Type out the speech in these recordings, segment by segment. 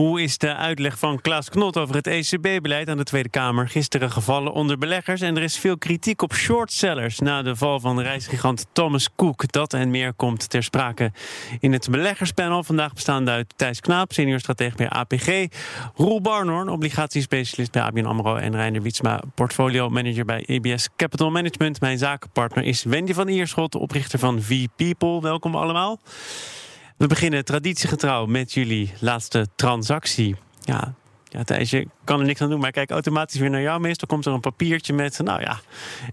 Hoe is de uitleg van Klaas Knot over het ECB-beleid aan de Tweede Kamer gisteren gevallen onder beleggers? En er is veel kritiek op shortsellers na de val van reisgigant Thomas Cook. Dat en meer komt ter sprake in het beleggerspanel. Vandaag bestaande uit Thijs Knaap, senior stratege bij APG. Roel Barnhorn, obligatiespecialist bij ABN AMRO. En Reiner Wietsma, portfolio manager bij EBS Capital Management. Mijn zakenpartner is Wendy van Ierschot, oprichter van V-People. Welkom allemaal. We beginnen traditiegetrouw met jullie laatste transactie. Ja, ja, Thijs, je kan er niks aan doen, maar kijk automatisch weer naar jou. Meestal komt er een papiertje met, nou ja,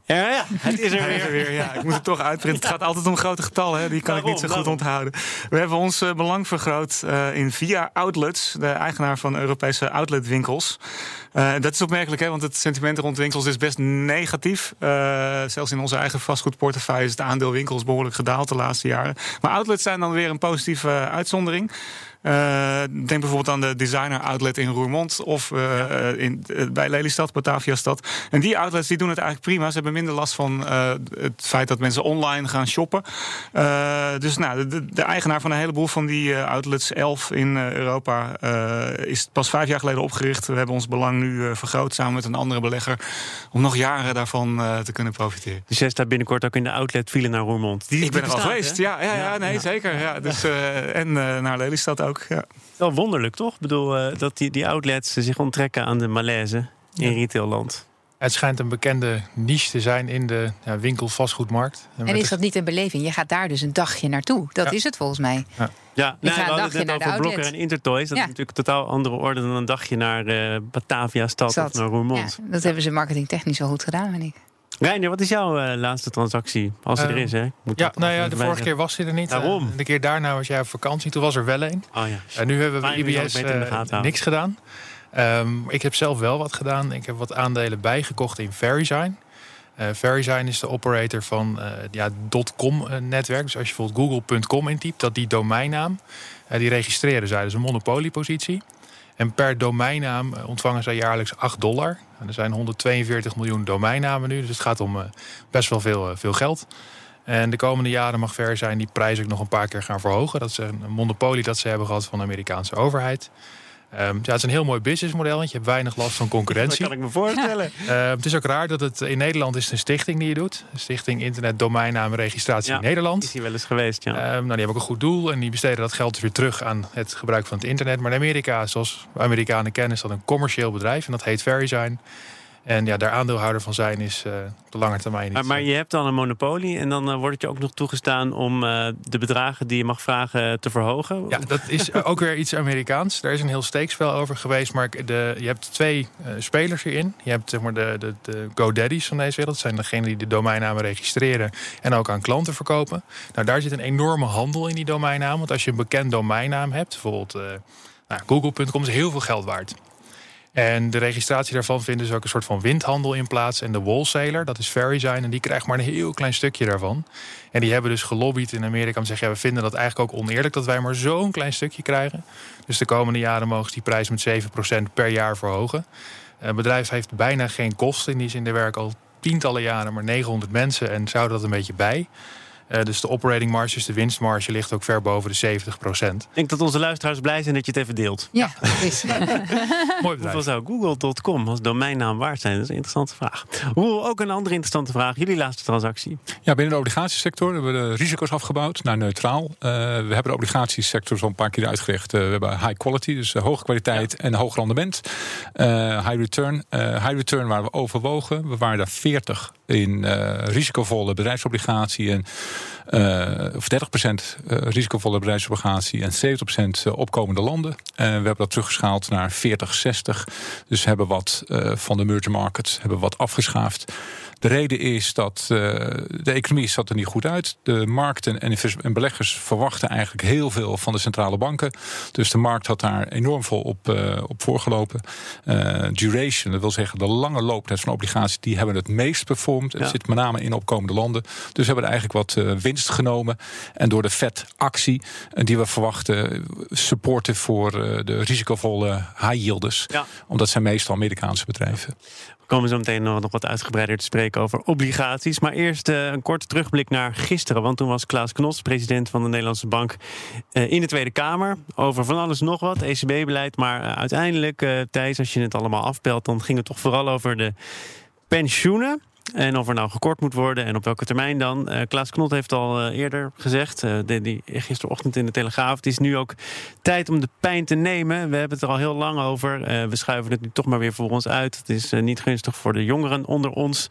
ja het is er weer. weer. Ja, ik moet het toch uitprinten. Het gaat altijd om grote getallen, hè. die kan ik niet zo goed onthouden. We hebben ons uh, belang vergroot uh, in Via Outlets, de eigenaar van Europese outletwinkels. Uh, dat is opmerkelijk, hè, want het sentiment rond winkels is best negatief. zelfs in onze eigen vastgoedportefeuille is het aandeel winkels behoorlijk gedaald de laatste jaren. Maar outlets zijn dan weer een positieve uitzondering. Uh, denk bijvoorbeeld aan de designer outlet in Roermond of uh, in, uh, bij Lelystad, Bataviastad. En die outlets die doen het eigenlijk prima. Ze hebben minder last van het feit dat mensen online gaan shoppen. dus nou, de, de, eigenaar van een heleboel van die outlets, elf in Europa, is pas vijf jaar geleden opgericht. We hebben ons belang nu vergroot samen met een andere belegger om nog jaren daarvan te kunnen profiteren. Dus jij staat binnenkort ook in de outlet file naar Roermond. Die, Ik ben er al geweest, ja, ja, ja, nee, ja. zeker. Ja, dus, en naar Lelystad ook. Ja. Wel wonderlijk, toch? Ik bedoel, uh, dat die, die outlets zich onttrekken aan de malaise in ja. retailland. Het schijnt een bekende niche te zijn in de ja, winkel-vastgoedmarkt. En, en is dat niet een beleving? Je gaat daar dus een dagje naartoe. Dat ja. is het volgens mij. Ja, ja nee, we hadden het net over Blokker en Intertoys. Dat is natuurlijk een totaal andere orde dan een dagje naar uh, Batavia stad Stad. of naar Roermond. dat hebben ze marketingtechnisch wel goed gedaan, vind ik. Reiner, wat is jouw uh, laatste transactie? Als ze uh, er is, hè? Moet ja, nou ja, de vorige keer was hij er niet. Waarom? Uh, de keer daarna was jij op vakantie. Toen was er wel een. Oh, ja. En nu hebben we IBS niks gedaan. Um, ik heb zelf wel wat gedaan. Ik heb wat aandelen bijgekocht in Verizon. Uh, Verizon is de operator van uh, ja, .com-netwerk. Dus als je bijvoorbeeld google.com intypt, dat die domeinnaam, die registreren zij. Dus een monopoliepositie. En per domeinnaam ontvangen zij jaarlijks 8 dollar. Er zijn 142 miljoen domeinnamen nu, dus het gaat om uh, best wel veel, uh, veel geld. En de komende jaren mag ver zijn die prijs ook nog een paar keer gaan verhogen. Dat is een monopolie dat ze hebben gehad van de Amerikaanse overheid. Um, ja, het is een heel mooi businessmodel, want je hebt weinig last van concurrentie. Dat kan ik me voorstellen. Uh, het is ook raar dat het in Nederland is een stichting die je doet. Stichting Internet Domeinnaamregistratie ja, in Nederland. Is hier wel eens geweest, ja. Um, nou, die hebben ook een goed doel en die besteden dat geld weer terug aan het gebruik van het internet. Maar in Amerika, zoals Amerikanen kennen, is dat een commercieel bedrijf en dat heet Verizon. En ja, daar aandeelhouder van zijn is uh, op de lange termijn niet. Maar, maar, je hebt dan een monopolie en dan uh, wordt het je ook nog toegestaan om uh, de bedragen die je mag vragen te verhogen? Ja, dat is ook weer iets Amerikaans. Daar is een heel steekspel over geweest. Maar de, je hebt twee spelers hierin. Je hebt zeg maar, de, de, de GoDaddy's van deze wereld. Dat zijn degenen die de domeinnamen registreren en ook aan klanten verkopen. Nou, daar zit een enorme handel in die domeinnaam. Want als je een bekend domeinnaam hebt, bijvoorbeeld nou, google.com, is heel veel geld waard. En de registratie daarvan vindt dus ook een soort van windhandel in plaats. En de wholesaler, dat is Verizon, en die krijgt maar een heel klein stukje daarvan. En die hebben dus gelobbyd in Amerika om te zeggen... We vinden dat eigenlijk ook oneerlijk dat wij maar zo'n klein stukje krijgen. Dus de komende jaren mogen ze die prijs met 7% per jaar verhogen. Het bedrijf heeft bijna geen kosten. In die zin, er werken al tientallen jaren maar 900 mensen en zouden dat een beetje bij... Uh, dus de operating marge, dus de winstmarge, ligt ook ver boven de 70 procent. Ik denk dat onze luisteraars blij zijn dat je het even deelt. Ja, dat is. Mooi Hoeveel zou google.com als domeinnaam waard zijn? Dat is een interessante vraag. Roel, ook een andere interessante vraag. Jullie laatste transactie. Ja, binnen de obligatiesector hebben we de risico's afgebouwd naar neutraal. Uh, we hebben de obligatiesector zo'n paar keer uitgericht. Uh, we hebben high quality, dus hoge kwaliteit ja. en hoog rendement. high return. high return waren we overwogen. We waren daar 40 in risicovolle bedrijfsobligatie en of 30% risicovolle bedrijfsobligatie en 70% opkomende landen. we hebben dat teruggeschaald naar 40, 60. Dus hebben wat van de merger markets hebben wat afgeschaafd. De reden is dat de economie zat er niet goed uit. De markten en beleggers verwachten eigenlijk heel veel van de centrale banken. Dus de markt had daar enorm veel op, op voorgelopen. Duration, dat wil zeggen de lange looptijd van obligaties, die hebben het meest performed. Het zit met name in opkomende landen. Dus hebben er eigenlijk wat winst genomen. En door de Fed-actie, die we verwachten, supporten voor de risicovolle high yielders. Ja. Omdat zijn meestal Amerikaanse bedrijven. We komen zo meteen nog wat uitgebreider te spreken over obligaties. Maar eerst een korte terugblik naar gisteren. Want toen was Klaas Knots, president van de Nederlandse Bank, in de Tweede Kamer. Over van alles nog wat, ECB-beleid. Maar uiteindelijk, Thijs, als je het allemaal afpelt, dan ging het toch vooral over de pensioenen. En of er nou gekort moet worden en op welke termijn dan. Uh, Klaas Knot heeft al uh, eerder gezegd, de, die, gisterochtend in de Telegraaf... het is nu ook tijd om de pijn te nemen. We hebben het er al heel lang over. we schuiven het nu toch maar weer voor ons uit. Het is niet gunstig voor de jongeren onder ons.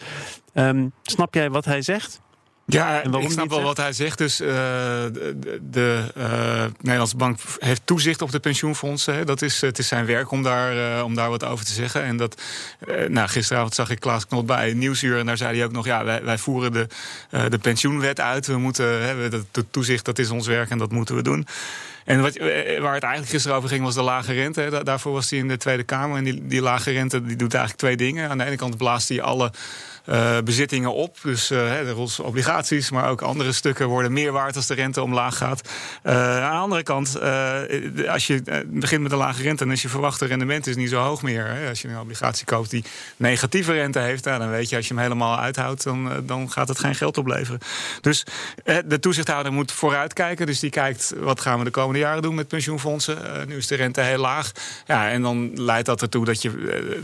Um, snap jij wat hij zegt? Ja, ik snap wel wat hij zegt. Dus uh, de, de uh, Nederlandse Bank heeft toezicht op de pensioenfondsen. Dat is, het is zijn werk om daar, uh, om daar wat over te zeggen. En dat, nou, gisteravond zag ik Klaas Knot bij Nieuwsuur. En daar zei hij ook nog, ja, wij, wij voeren de, de pensioenwet uit. We moeten, hè, dat, toezicht, dat is ons werk en dat moeten we doen. En wat, waar het eigenlijk gisteren over ging was de lage rente. Daarvoor was hij in de Tweede Kamer. En die, die lage rente die doet eigenlijk twee dingen. Aan de ene kant blaast hij alle uh, bezittingen op. Dus uh, de obligaties, maar ook andere stukken worden meer waard als de rente omlaag gaat. Uh, aan de andere kant, als je begint met een lage rente, dan is je verwachte rendement is niet zo hoog meer. Hè. Als je een obligatie koopt die negatieve rente heeft, dan weet je als je hem helemaal uithoudt, dan, dan gaat het geen geld opleveren. Dus de toezichthouder moet vooruitkijken. Dus die kijkt wat gaan we de komende jaren doen met pensioenfondsen. nu is de rente heel laag. Ja, en dan leidt dat ertoe dat, je,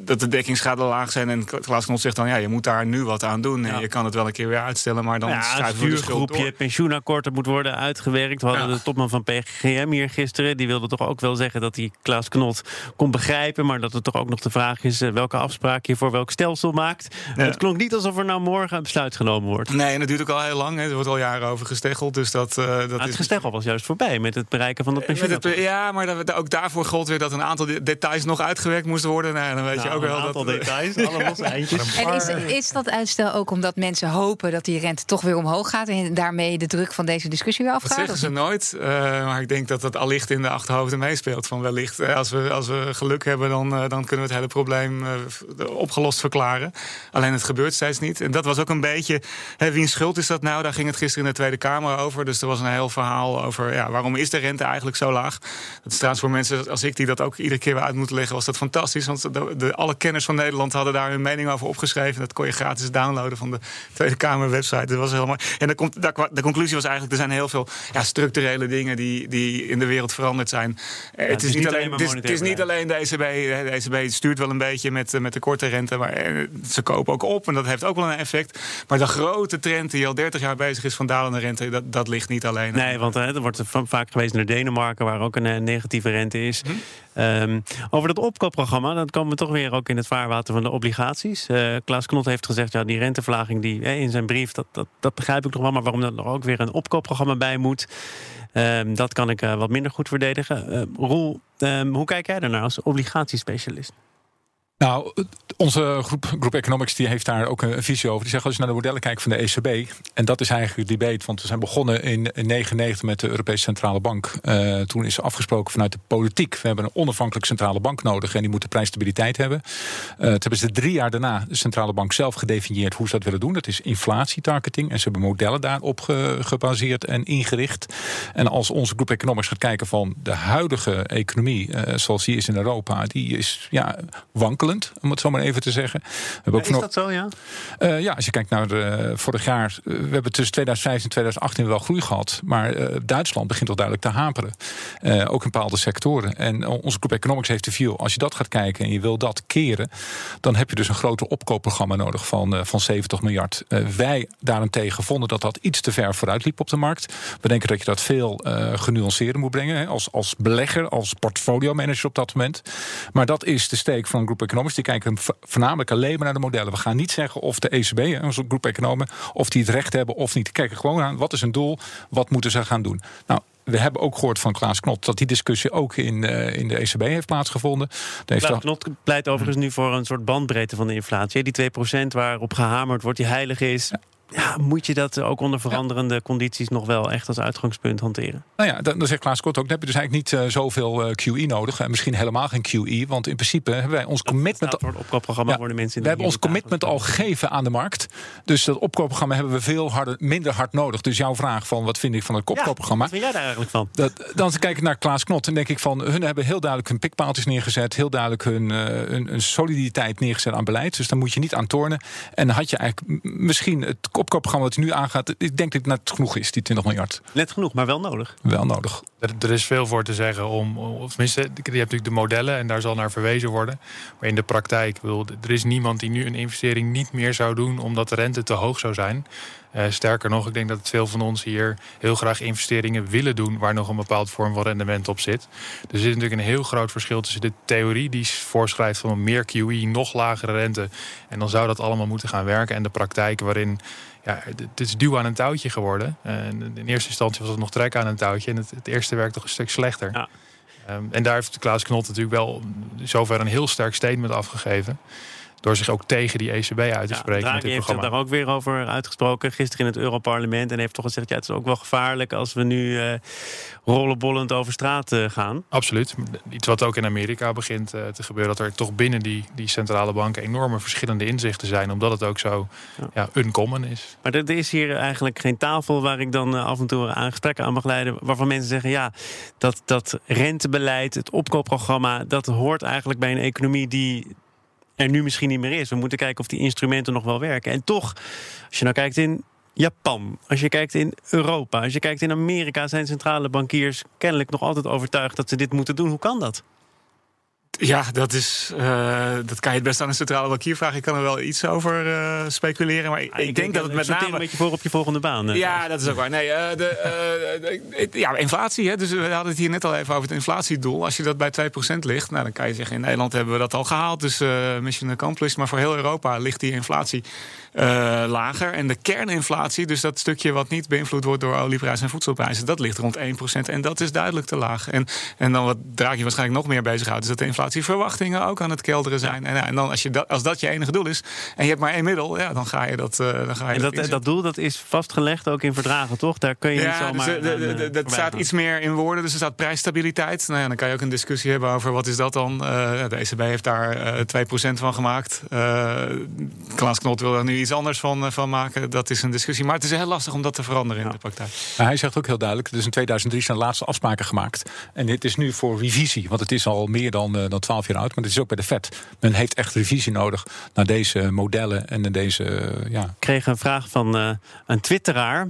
dat de dekkingsgraden laag zijn. En Klaas Knot zegt dan ja, je moet daar nu wat aan doen. En je kan het wel een keer weer uitstellen, maar dan ja, schuiven we de groepje pensioenakkoord moet worden uitgewerkt. We hadden de topman van PGM hier gisteren. Die wilde toch ook wel zeggen dat hij Klaas Knot kon begrijpen. Maar dat het toch ook nog de vraag is eh, welke afspraak je voor welk stelsel maakt. Het klonk niet alsof er nou morgen een besluit genomen wordt. Nee, en dat duurt ook al heel lang. Hè. Er wordt al jaren over gesteggeld. Dus dat, uh, dat het is... gesteggel was juist voorbij met het bereiken van dat pensioen. Ja, maar dat, ook daarvoor gold weer dat een aantal details nog uitgewerkt moesten worden. Nou, dan weet je nou, ook wel een aantal details, alle losse eindjes. Is, is dat uitstel ook omdat mensen hopen dat die rente toch weer omhoog gaat en daarmee de druk van deze discussie weer afgaat? Dat zeggen ze nooit. Uh, maar ik denk dat dat allicht in de achterhoofden meespeelt. Van wellicht, uh, als, we, als we geluk hebben, dan, uh, dan kunnen we het hele probleem opgelost verklaren. Alleen het gebeurt steeds niet. En dat was ook een beetje. Hè, wie schuld is dat nou? Daar ging het gisteren in de Tweede Kamer over. Dus er was een heel verhaal over ja, waarom is de rente eigenlijk zo laag. Dat is trouwens voor mensen als ik die dat ook iedere keer weer uit moeten leggen, was dat fantastisch. Want de, de, alle kenners van Nederland hadden daar hun mening over opgeschreven. Dat kon je gratis downloaden van de Tweede Kamer website. Dat was helemaal. En de, de, de conclusie was eigenlijk: er zijn heel veel ja, structurele dingen die, die in de wereld veranderd zijn. Ja, het, is niet alleen, het, is, het is niet alleen de ECB. De ECB stuurt wel een beetje met, met de korte rente, maar eh, ze kopen ook op en dat heeft ook wel een effect. Maar de grote trend die al 30 jaar bezig is van dalende rente, dat, dat ligt niet alleen. Nee, want hè, er wordt vaak geweest naar Denemarken, waar ook een eh, negatieve rente is. Hm? Um, over dat opkoopprogramma, dan komen we toch weer ook in het vaarwater van de obligaties. Uh, Klaas Knot heeft gezegd, ja, die renteverlaging die, in zijn brief, dat, dat, dat begrijp ik nog wel, maar waarom er ook weer een opkoopprogramma bij moet, um, dat kan ik uh, wat minder goed verdedigen. Uh, Roel, um, hoe kijk jij daarnaar als obligatiespecialist? Nou, onze groep, Economics die heeft daar ook een visie over. Die zeggen als je naar de modellen kijkt van de ECB. En dat is eigenlijk de debate. Want we zijn begonnen in 1999 met de Europese Centrale Bank. Uh, toen is afgesproken vanuit de politiek. We hebben een onafhankelijke centrale bank nodig. En die moet de prijsstabiliteit hebben. Uh, toen hebben ze drie jaar daarna de centrale bank zelf gedefinieerd hoe ze dat willen doen. Dat is inflatietargeting. En ze hebben modellen daarop ge, gebaseerd en ingericht. En als onze groep Economics gaat kijken van de huidige economie. Uh, zoals die is in Europa. Die is ja, om het zo maar even te zeggen. We hebben ja, is dat zo, ja? Uh, ja, als je kijkt naar de, vorig jaar, uh, we hebben tussen 2015 en 2018 wel groei gehad. Maar uh, Duitsland begint toch duidelijk te haperen. ook in bepaalde sectoren. En onze groep Economics heeft de view, als je dat gaat kijken en je wil dat keren, dan heb je dus een groter opkoopprogramma nodig van, van 70 miljard. wij daarentegen vonden dat dat iets te ver vooruit liep op de markt. We denken dat je dat veel genuanceerder moet brengen. Hè, als, als belegger, als portfolio manager op dat moment. Maar dat is de steek van Groep Economics die kijken voornamelijk alleen maar naar de modellen. We gaan niet zeggen of de ECB, onze groep economen, of die het recht hebben of niet. Die kijken gewoon aan wat is een doel, wat moeten ze gaan doen. Nou, we hebben ook gehoord van Klaas Knot dat die discussie ook in, uh, in de ECB heeft plaatsgevonden. Klaas Knot pleit overigens nu voor een soort bandbreedte van de inflatie. Die 2% waarop gehamerd wordt, die heilig is. Ja, moet je dat ook onder veranderende condities nog wel echt als uitgangspunt hanteren? Nou ja, dan, dan zegt Klaas Kort ook, dan heb je dus eigenlijk niet uh, zoveel uh, QE nodig. En misschien helemaal geen QE, want in principe hebben wij ons commitment... Voor het opkoopprogramma ja, worden mensen... In we hebben ons commitment al gegeven aan de markt. Dus dat opkoopprogramma hebben we veel harder, minder hard nodig. Dus jouw vraag van wat vind ik van het opkoopprogramma... Ja, wat vind jij daar eigenlijk van? Dat, dan kijk ik naar Klaas Knot en denk ik van... hun hebben heel duidelijk hun pikpaaltjes neergezet. Heel duidelijk hun, uh, hun, soliditeit neergezet aan beleid. Dus daar moet je niet aan tornen. En dan had je eigenlijk misschien het opkoopprogramma dat je nu aangaat, ik denk dat het net genoeg is, die 20 miljard. Net genoeg, maar wel nodig. Wel nodig. Er, er is veel voor te zeggen om, of tenminste, je hebt natuurlijk de modellen en daar zal naar verwezen worden. Maar in de praktijk, wil, er is niemand die nu een investering niet meer zou doen omdat de rente te hoog zou zijn. Uh, sterker nog, ik denk dat veel van ons hier heel graag investeringen willen doen waar nog een bepaald vorm van rendement op zit. Er zit natuurlijk een heel groot verschil tussen de theorie die voorschrijft van meer QE, nog lagere rente. En dan zou dat allemaal moeten gaan werken. En de praktijk waarin ja, het is duw aan een touwtje geworden. En in eerste instantie was het nog trek aan een touwtje. En het, het eerste werkt toch een stuk slechter. Ja. Um, en daar heeft Klaas Knot natuurlijk wel zover een heel sterk statement afgegeven door zich ook tegen die ECB uit te spreken. Ja, met dit heeft zich daar ook weer over uitgesproken gisteren in het Europarlement. En heeft toch gezegd: ja, het is ook wel gevaarlijk als we nu uh, rollenbollend over straat uh, gaan. Absoluut. Iets wat ook in Amerika begint uh, te gebeuren: dat er toch binnen die, die centrale banken enorme verschillende inzichten zijn, omdat het ook zo ja. ja uncommon is. Maar er is hier eigenlijk geen tafel waar ik dan af en toe aan gesprekken aan mag leiden. waarvan mensen zeggen: ja, dat, dat rentebeleid, het opkoopprogramma, dat hoort eigenlijk bij een economie die er nu misschien niet meer is. We moeten kijken of die instrumenten nog wel werken. En toch, als je nou kijkt in Japan, als je kijkt in Europa, als je kijkt in Amerika, zijn centrale bankiers kennelijk nog altijd overtuigd dat ze dit moeten doen. Hoe kan dat? Ja, dat, is, uh, dat kan je het best aan een centrale bankier vragen. Ik kan er wel iets over uh, speculeren. Maar ik, ik, denk dat het met name... een beetje voor op je volgende baan. Ja, dat is ook waar. Nee, uh, de, de, ja, inflatie. Hè, dus we hadden het hier net al even over het inflatiedoel. Als je dat bij 2% ligt, nou, dan kan je zeggen... in Nederland hebben we dat al gehaald. Dus mission accomplished. Maar voor heel Europa ligt die inflatie lager. En de kerninflatie, dus dat stukje wat niet beïnvloed wordt... door olieprijzen en voedselprijzen, dat ligt rond 1%. En dat is duidelijk te laag. En, en dan wat Draghi waarschijnlijk nog meer bezighoudt... is dat de inflatie inflatieverwachtingen ook aan het kelderen zijn. En, en, dan als, je dat, als dat je enige doel is en je hebt maar één middel, ja, dan ga je dat. Uh, dan ga je en dat, dat, doel dat is vastgelegd ook in verdragen, toch? Daar kun je ja, niet zomaar. Dus, uh, dat staat iets meer in woorden, dus er staat prijsstabiliteit. Nou ja, dan kan je ook een discussie hebben over wat is dat dan. Uh, de ECB heeft daar 2% van gemaakt. Klaas Knot wil er nu iets anders van, van maken. Dat is een discussie. Maar het is heel lastig om dat te veranderen in de praktijk. Maar hij zegt ook heel duidelijk: dus in 2003 zijn de laatste afspraken gemaakt. En dit is nu voor revisie, want het is al meer dan, dan 12 jaar oud. Maar het is ook bij de FED. Men heeft echt revisie nodig naar deze modellen en naar deze. Uh, ja. Ik kreeg een vraag van uh, een twitteraar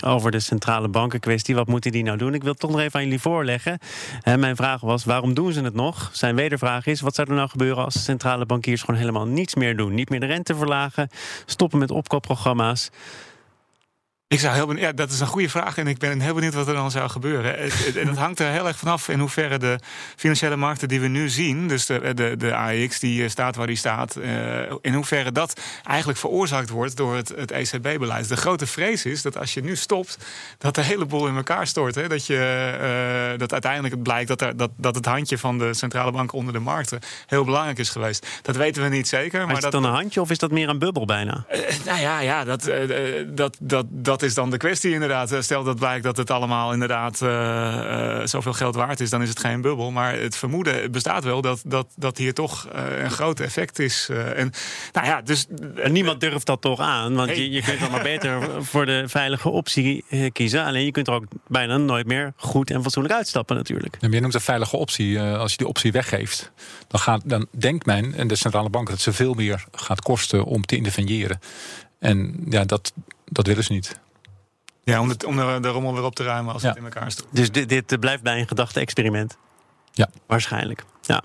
over de centrale bankenkwestie. Wat moeten die nou doen? Ik wil het toch nog even aan jullie voorleggen. En mijn vraag was, waarom doen ze het nog? Zijn wedervraag is, wat zou er nou gebeuren... als de centrale bankiers gewoon helemaal niets meer doen? Niet meer de rente verlagen, stoppen met opkoopprogramma's... Ik zou heel benieuwd, ja, dat is een goede vraag en ik ben heel benieuwd wat er dan zou gebeuren. En dat hangt er heel erg vanaf in hoeverre de financiële markten die we nu zien, dus de, de, de AEX die eh, staat waar die staat, uh, in hoeverre dat eigenlijk veroorzaakt wordt door het, het ECB-beleid. De grote vrees is dat als je nu stopt, dat de hele boel in elkaar stort. Hè? Dat, je, uh, dat uiteindelijk blijkt dat, er, dat, dat het handje van de centrale bank onder de markten heel belangrijk is geweest. Dat weten we niet zeker. Maar, maar is dat, dan een handje of is dat meer een bubbel bijna? nou ja, ja dat, dat, dat, dat dat is dan de kwestie inderdaad. Eh, stel dat blijkt dat het allemaal inderdaad uh, uh, zoveel geld waard is, dan is het geen bubbel. Maar het vermoeden bestaat wel dat, dat, dat hier toch uh, een groot effect is. en, nou ja, dus, en niemand durft dat toch aan, want je, je kunt dan maar beter voor de veilige optie kiezen. Alleen je kunt er ook bijna nooit meer goed en fatsoenlijk uitstappen natuurlijk. En je noemt een veilige optie. als je die optie weggeeft, dan, gaat, dan denkt men en de centrale bank dat ze veel meer gaat kosten om te interveneren. En ja, dat, dat willen ze niet. Ja, om de, om de, de rommel weer op te ruimen als het in elkaar stort. Dus dit, dit blijft bij een gedachte-experiment? Ja. Waarschijnlijk. Ja,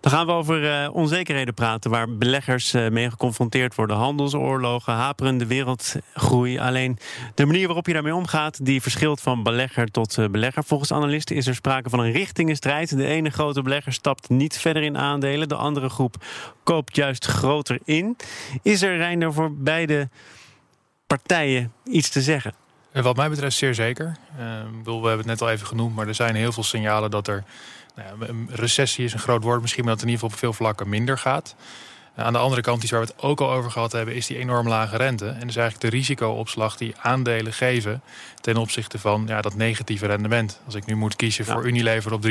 dan gaan we over uh, onzekerheden praten waar beleggers uh, mee geconfronteerd worden. Handelsoorlogen, haperende wereldgroei. Alleen de manier waarop je daarmee omgaat, die verschilt van belegger tot uh, belegger. Volgens analisten is er sprake van een richtingenstrijd. De ene grote belegger stapt niet verder in aandelen, de andere groep koopt juist groter in. Is er, Reiner, voor beide partijen iets te zeggen? Wat mij betreft zeer zeker. we hebben het net al even genoemd, maar er zijn heel veel signalen dat er nou een recessie is een groot woord, misschien, maar dat het in ieder geval op veel vlakken minder gaat. Aan de andere kant, iets waar we het ook al over gehad hebben, is die enorm lage rente. En dus eigenlijk de risicoopslag die aandelen geven ten opzichte van ja, dat negatieve rendement. Als ik nu moet kiezen voor Unilever op 3%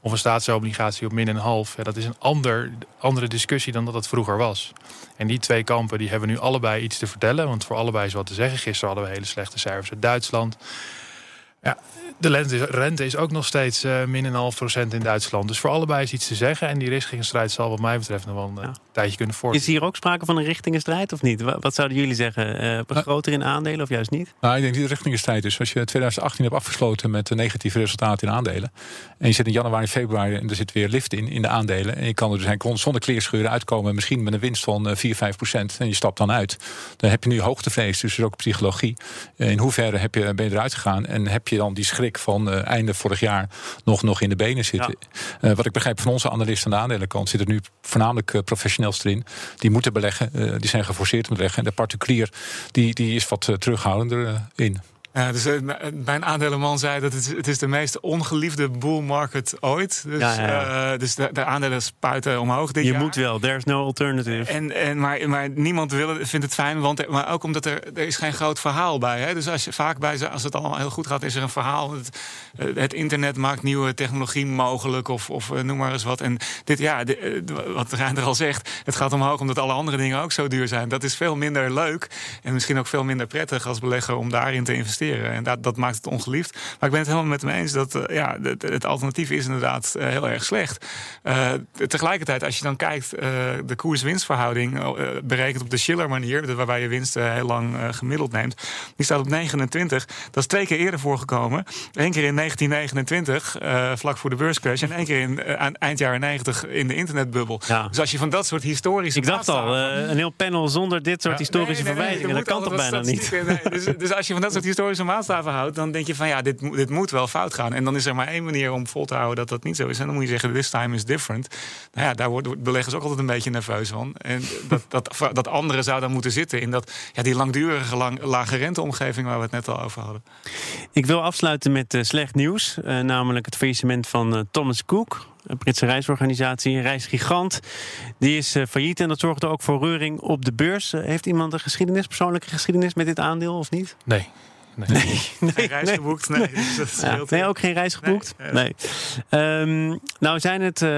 of een staatsobligatie op min een half, dat is een ander, andere discussie dan dat het vroeger was. En die twee kampen die hebben nu allebei iets te vertellen, want voor allebei is wat te zeggen. Gisteren hadden we hele slechte cijfers uit Duitsland. Ja, de rente is ook nog steeds uh, min een half procent in Duitsland. Dus voor allebei is iets te zeggen. En die richtingenstrijd zal wat mij betreft nog wel een ja. tijdje kunnen voortduren. Is hier ook sprake van een richtingenstrijd of niet? Wat zouden jullie zeggen? Uh, groter in aandelen of juist niet? Nou, ik denk dat het richtingenstrijd is. Als je 2018 hebt afgesloten met een negatieve resultaten in aandelen. En je zit in januari, februari en er zit weer lift in, in de aandelen. En je kan er dus zonder kleerscheuren uitkomen. Misschien met een winst van 4, eh, 5 procent. En je stapt dan uit. Dan heb je nu hoogtevrees, dus er is ook psychologie. In hoeverre heb je, ben je eruit gegaan? En heb je dan die schrik van uh, einde vorig jaar nog, nog in de benen zitten. Uh, wat ik begrijp van onze analisten aan de aandelenkant zitten nu voornamelijk uh, professionals erin. Die moeten beleggen, die zijn geforceerd te beleggen. En de particulier die, die is wat terughoudender in. Ja, dus uh, mijn aandelenman zei dat het, het is de meest ongeliefde bull market ooit. Dus, ja, ja. Uh, dus de, de, aandelen spuiten omhoog dit Je jaar. moet wel, there's no alternative. En, en, maar, maar niemand wil vindt het fijn, want, maar ook omdat er, er is geen groot verhaal bij. Dus als je vaak bij als het allemaal heel goed gaat, is er een verhaal. Het, het internet maakt nieuwe technologie mogelijk of, of noem maar eens wat. En dit, ja, de, wat Reinder al zegt, het gaat omhoog omdat alle andere dingen ook zo duur zijn. Dat is veel minder leuk en misschien ook veel minder prettig als belegger om daarin te investeren. En dat, dat maakt het ongeliefd. Maar ik ben het helemaal met hem eens dat uh, ja, het, het, alternatief is inderdaad uh, heel erg slecht. Uh, tegelijkertijd, als je dan kijkt, de koers-winstverhouding berekend op de Schiller-manier, waarbij je winst heel lang gemiddeld neemt, die staat op 29. Dat is twee keer eerder voorgekomen. Eén keer in 1929, vlak voor de beurscrash, en één keer in, aan eind jaren 90 in de internetbubbel. Ja. Dus als je van dat soort historische. Ik dacht al, een heel panel zonder dit soort historische nee, nee, nee, verwijzingen, dat kan toch bijna niet? Dus, dus als je van dat soort historische historische maatstaven houdt, dan denk je van ja, dit, dit moet wel fout gaan. En dan is er maar één manier om vol te houden dat dat niet zo is. En dan moet je zeggen, this time is different. Nou ja, daar worden beleggers ook altijd een beetje nerveus van. En dat, dat, dat anderen zou dan moeten zitten in dat, ja, die langdurige lang, lage renteomgeving waar we het net al over hadden. Ik wil afsluiten met uh, slecht nieuws, uh, namelijk het faillissement van uh, Thomas Cook een Britse reisorganisatie, een reisgigant. Die is uh, failliet en dat zorgde ook voor reuring op de beurs. Uh, heeft iemand een geschiedenis, persoonlijke geschiedenis met dit aandeel of niet? Nee. Nee. nee, geen reis geboekt. Nee, dus ja, nee, ook geen reis geboekt. Nee. nee. Um, nou zijn, het, uh,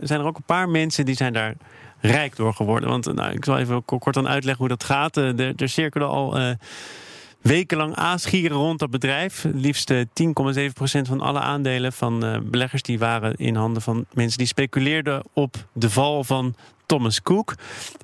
zijn er ook een paar mensen die zijn daar rijk door geworden. Want nou, ik zal even kort aan uitleggen hoe dat gaat. Uh, er, er cirkelen al uh, wekenlang aasgieren rond dat bedrijf. Liefst 10,7% van alle aandelen van beleggers die waren in handen van mensen die speculeerden op de val van Thomas Cook.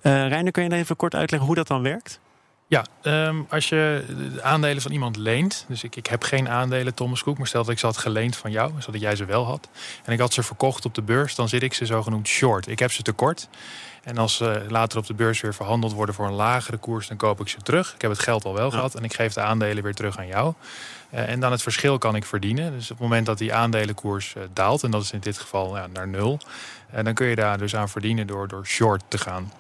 Uh, Reiner, kun je even kort uitleggen hoe dat dan werkt? Ja, um, als je de aandelen van iemand leent. Dus ik, ik heb geen aandelen Thomas Cook. Maar stel dat ik ze had geleend van jou. Zodat jij ze wel had. En ik had ze verkocht op de beurs. Dan zit ik ze zogenoemd short. Ik heb ze tekort. En als ze later op de beurs weer verhandeld worden voor een lagere koers. Dan koop ik ze terug. Ik heb het geld al wel gehad. En ik geef de aandelen weer terug aan jou. Uh, en dan het verschil kan ik verdienen. Dus op het moment dat die aandelenkoers uh, daalt. En dat is in dit geval ja, naar nul. En uh, dan kun je daar dus aan verdienen door, door short te gaan.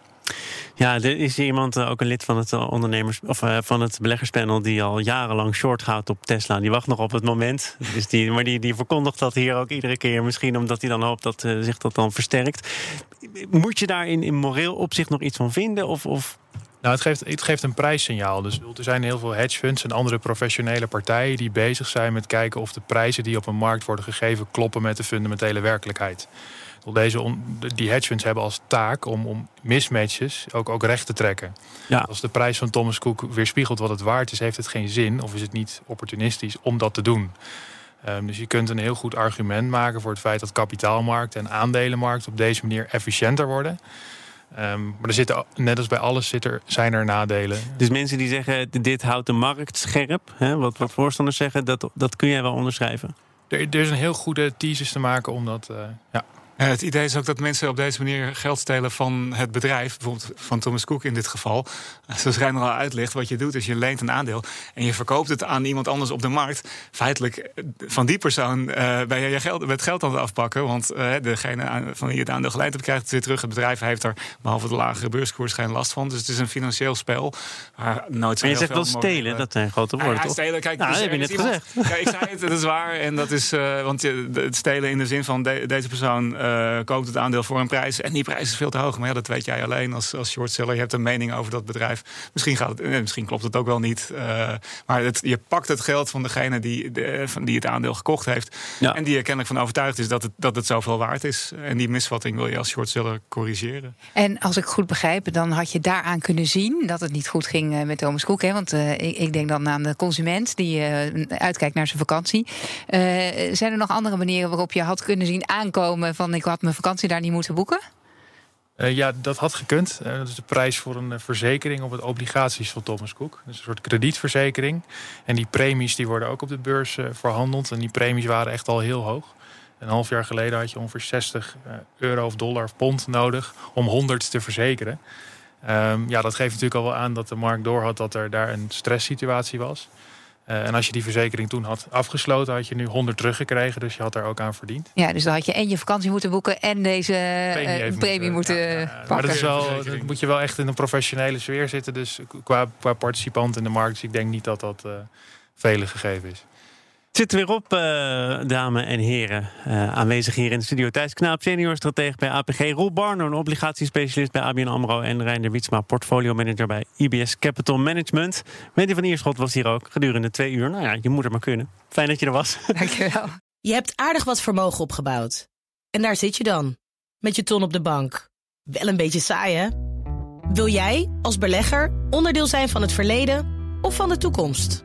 Ja, er is iemand, eh, ook een lid van het eh, ondernemers of uh, van het beleggerspanel, die al jarenlang short gaat op Tesla. Die wacht nog op het moment. Dus die, maar die, die verkondigt dat hier ook iedere keer. Misschien omdat hij dan hoopt dat zich dat dan versterkt. Moet je daar in, in moreel opzicht nog iets van vinden? Of, of nou, het geeft, het geeft een prijssignaal. Dus er zijn heel veel hedge funds en andere professionele partijen die bezig zijn met kijken of de prijzen die op een markt worden gegeven kloppen met de fundamentele werkelijkheid. Deze die hedge funds hebben als taak om, om mismatches ook, ook recht te trekken. Ja. Als de prijs van Thomas Cook weerspiegelt wat het waard is, heeft het geen zin of is het niet opportunistisch om dat te doen. Um, dus je kunt een heel goed argument maken voor het feit dat kapitaalmarkt en aandelenmarkt op deze manier efficiënter worden. Um, maar er zitten, net als bij alles zit er, zijn er nadelen. Dus mensen die zeggen dit houdt de markt scherp, hè, wat, wat voorstanders zeggen, dat, dat kun jij wel onderschrijven? Er, er is een heel goede thesis te maken om dat. Uh, ja. Het idee is ook dat mensen op deze manier geld stelen van het bedrijf. Bijvoorbeeld van Thomas Cook in dit geval. Zoals Reiner al uitlegt, wat je doet is je leent een aandeel. En je verkoopt het aan iemand anders op de markt. Feitelijk eh, van die persoon uh, ben je je geld, het geld aan het afpakken. Want uh, degene van wie je het aandeel geleend hebt, krijgt het weer terug. Het bedrijf heeft er, behalve de lagere beurskoers, geen last van. Dus het is een financieel spel. Maar nooit zo je zegt wel stelen, dat zijn grote woorden, ja, stelen, kijk, nou, dus heb je net gezegd. Ja, ik zei het, dat is waar. En dat is, want het stelen in de zin van deze persoon uh, koopt het aandeel voor een prijs. En die prijs is veel te hoog. Maar ja, dat weet jij alleen als, als shortseller. Je hebt een mening over dat bedrijf. Misschien, gaat het, eh, misschien klopt het ook wel niet. Uh, maar het, je pakt het geld van degene die, de, van die het aandeel gekocht heeft. Ja. En die er kennelijk van overtuigd is dat het, dat het zoveel waard is. En die misvatting wil je als shortseller corrigeren. En als ik goed begrijp, dan had je daaraan kunnen zien dat het niet goed ging met Thomas Cook. Hè? Want uh, ik, ik, denk dan aan de consument die uitkijkt naar zijn vakantie. zijn er nog andere manieren waarop je had kunnen zien aankomen van ik had mijn vakantie daar niet moeten boeken? Uh, ja, dat had gekund. Uh, dat is de prijs voor een uh, verzekering op het obligaties van Thomas Cook. Dus een soort kredietverzekering. En die premies die worden ook op de beurs verhandeld. En die premies waren echt al heel hoog. Een half jaar geleden had je ongeveer 60 euro of dollar of pond nodig om 100 te verzekeren. Um, ja, dat geeft natuurlijk al wel aan dat de markt doorhad dat er daar een stresssituatie was. Uh, en als je die verzekering toen had afgesloten, had je nu 100 teruggekregen. Dus je had daar ook aan verdiend. Ja, dus dan had je en je vakantie moeten boeken en deze premie, uh, premie moeten, moeten ja, pakken. Maar dat, is wel, dat moet je wel echt in een professionele sfeer zitten. Dus qua, qua participant in de markt. Dus ik denk niet dat dat uh, vele gegeven is. Zit weer op, uh, dames en heren. Uh, aanwezig hier in de studio Thijs Knaap, senior stratege bij APG. Roel Barno, een obligatiespecialist bij ABN AMRO. En Reiner Wietsma, portfolio manager bij IBS Capital Management. Wendy van Ierschot was hier ook gedurende twee uur. Nou ja, je moet er maar kunnen. Fijn dat je er was. Dankjewel. Je hebt aardig wat vermogen opgebouwd. En daar zit je dan, met je ton op de bank. Wel een beetje saai, hè? Wil jij, als belegger, onderdeel zijn van het verleden of van de toekomst?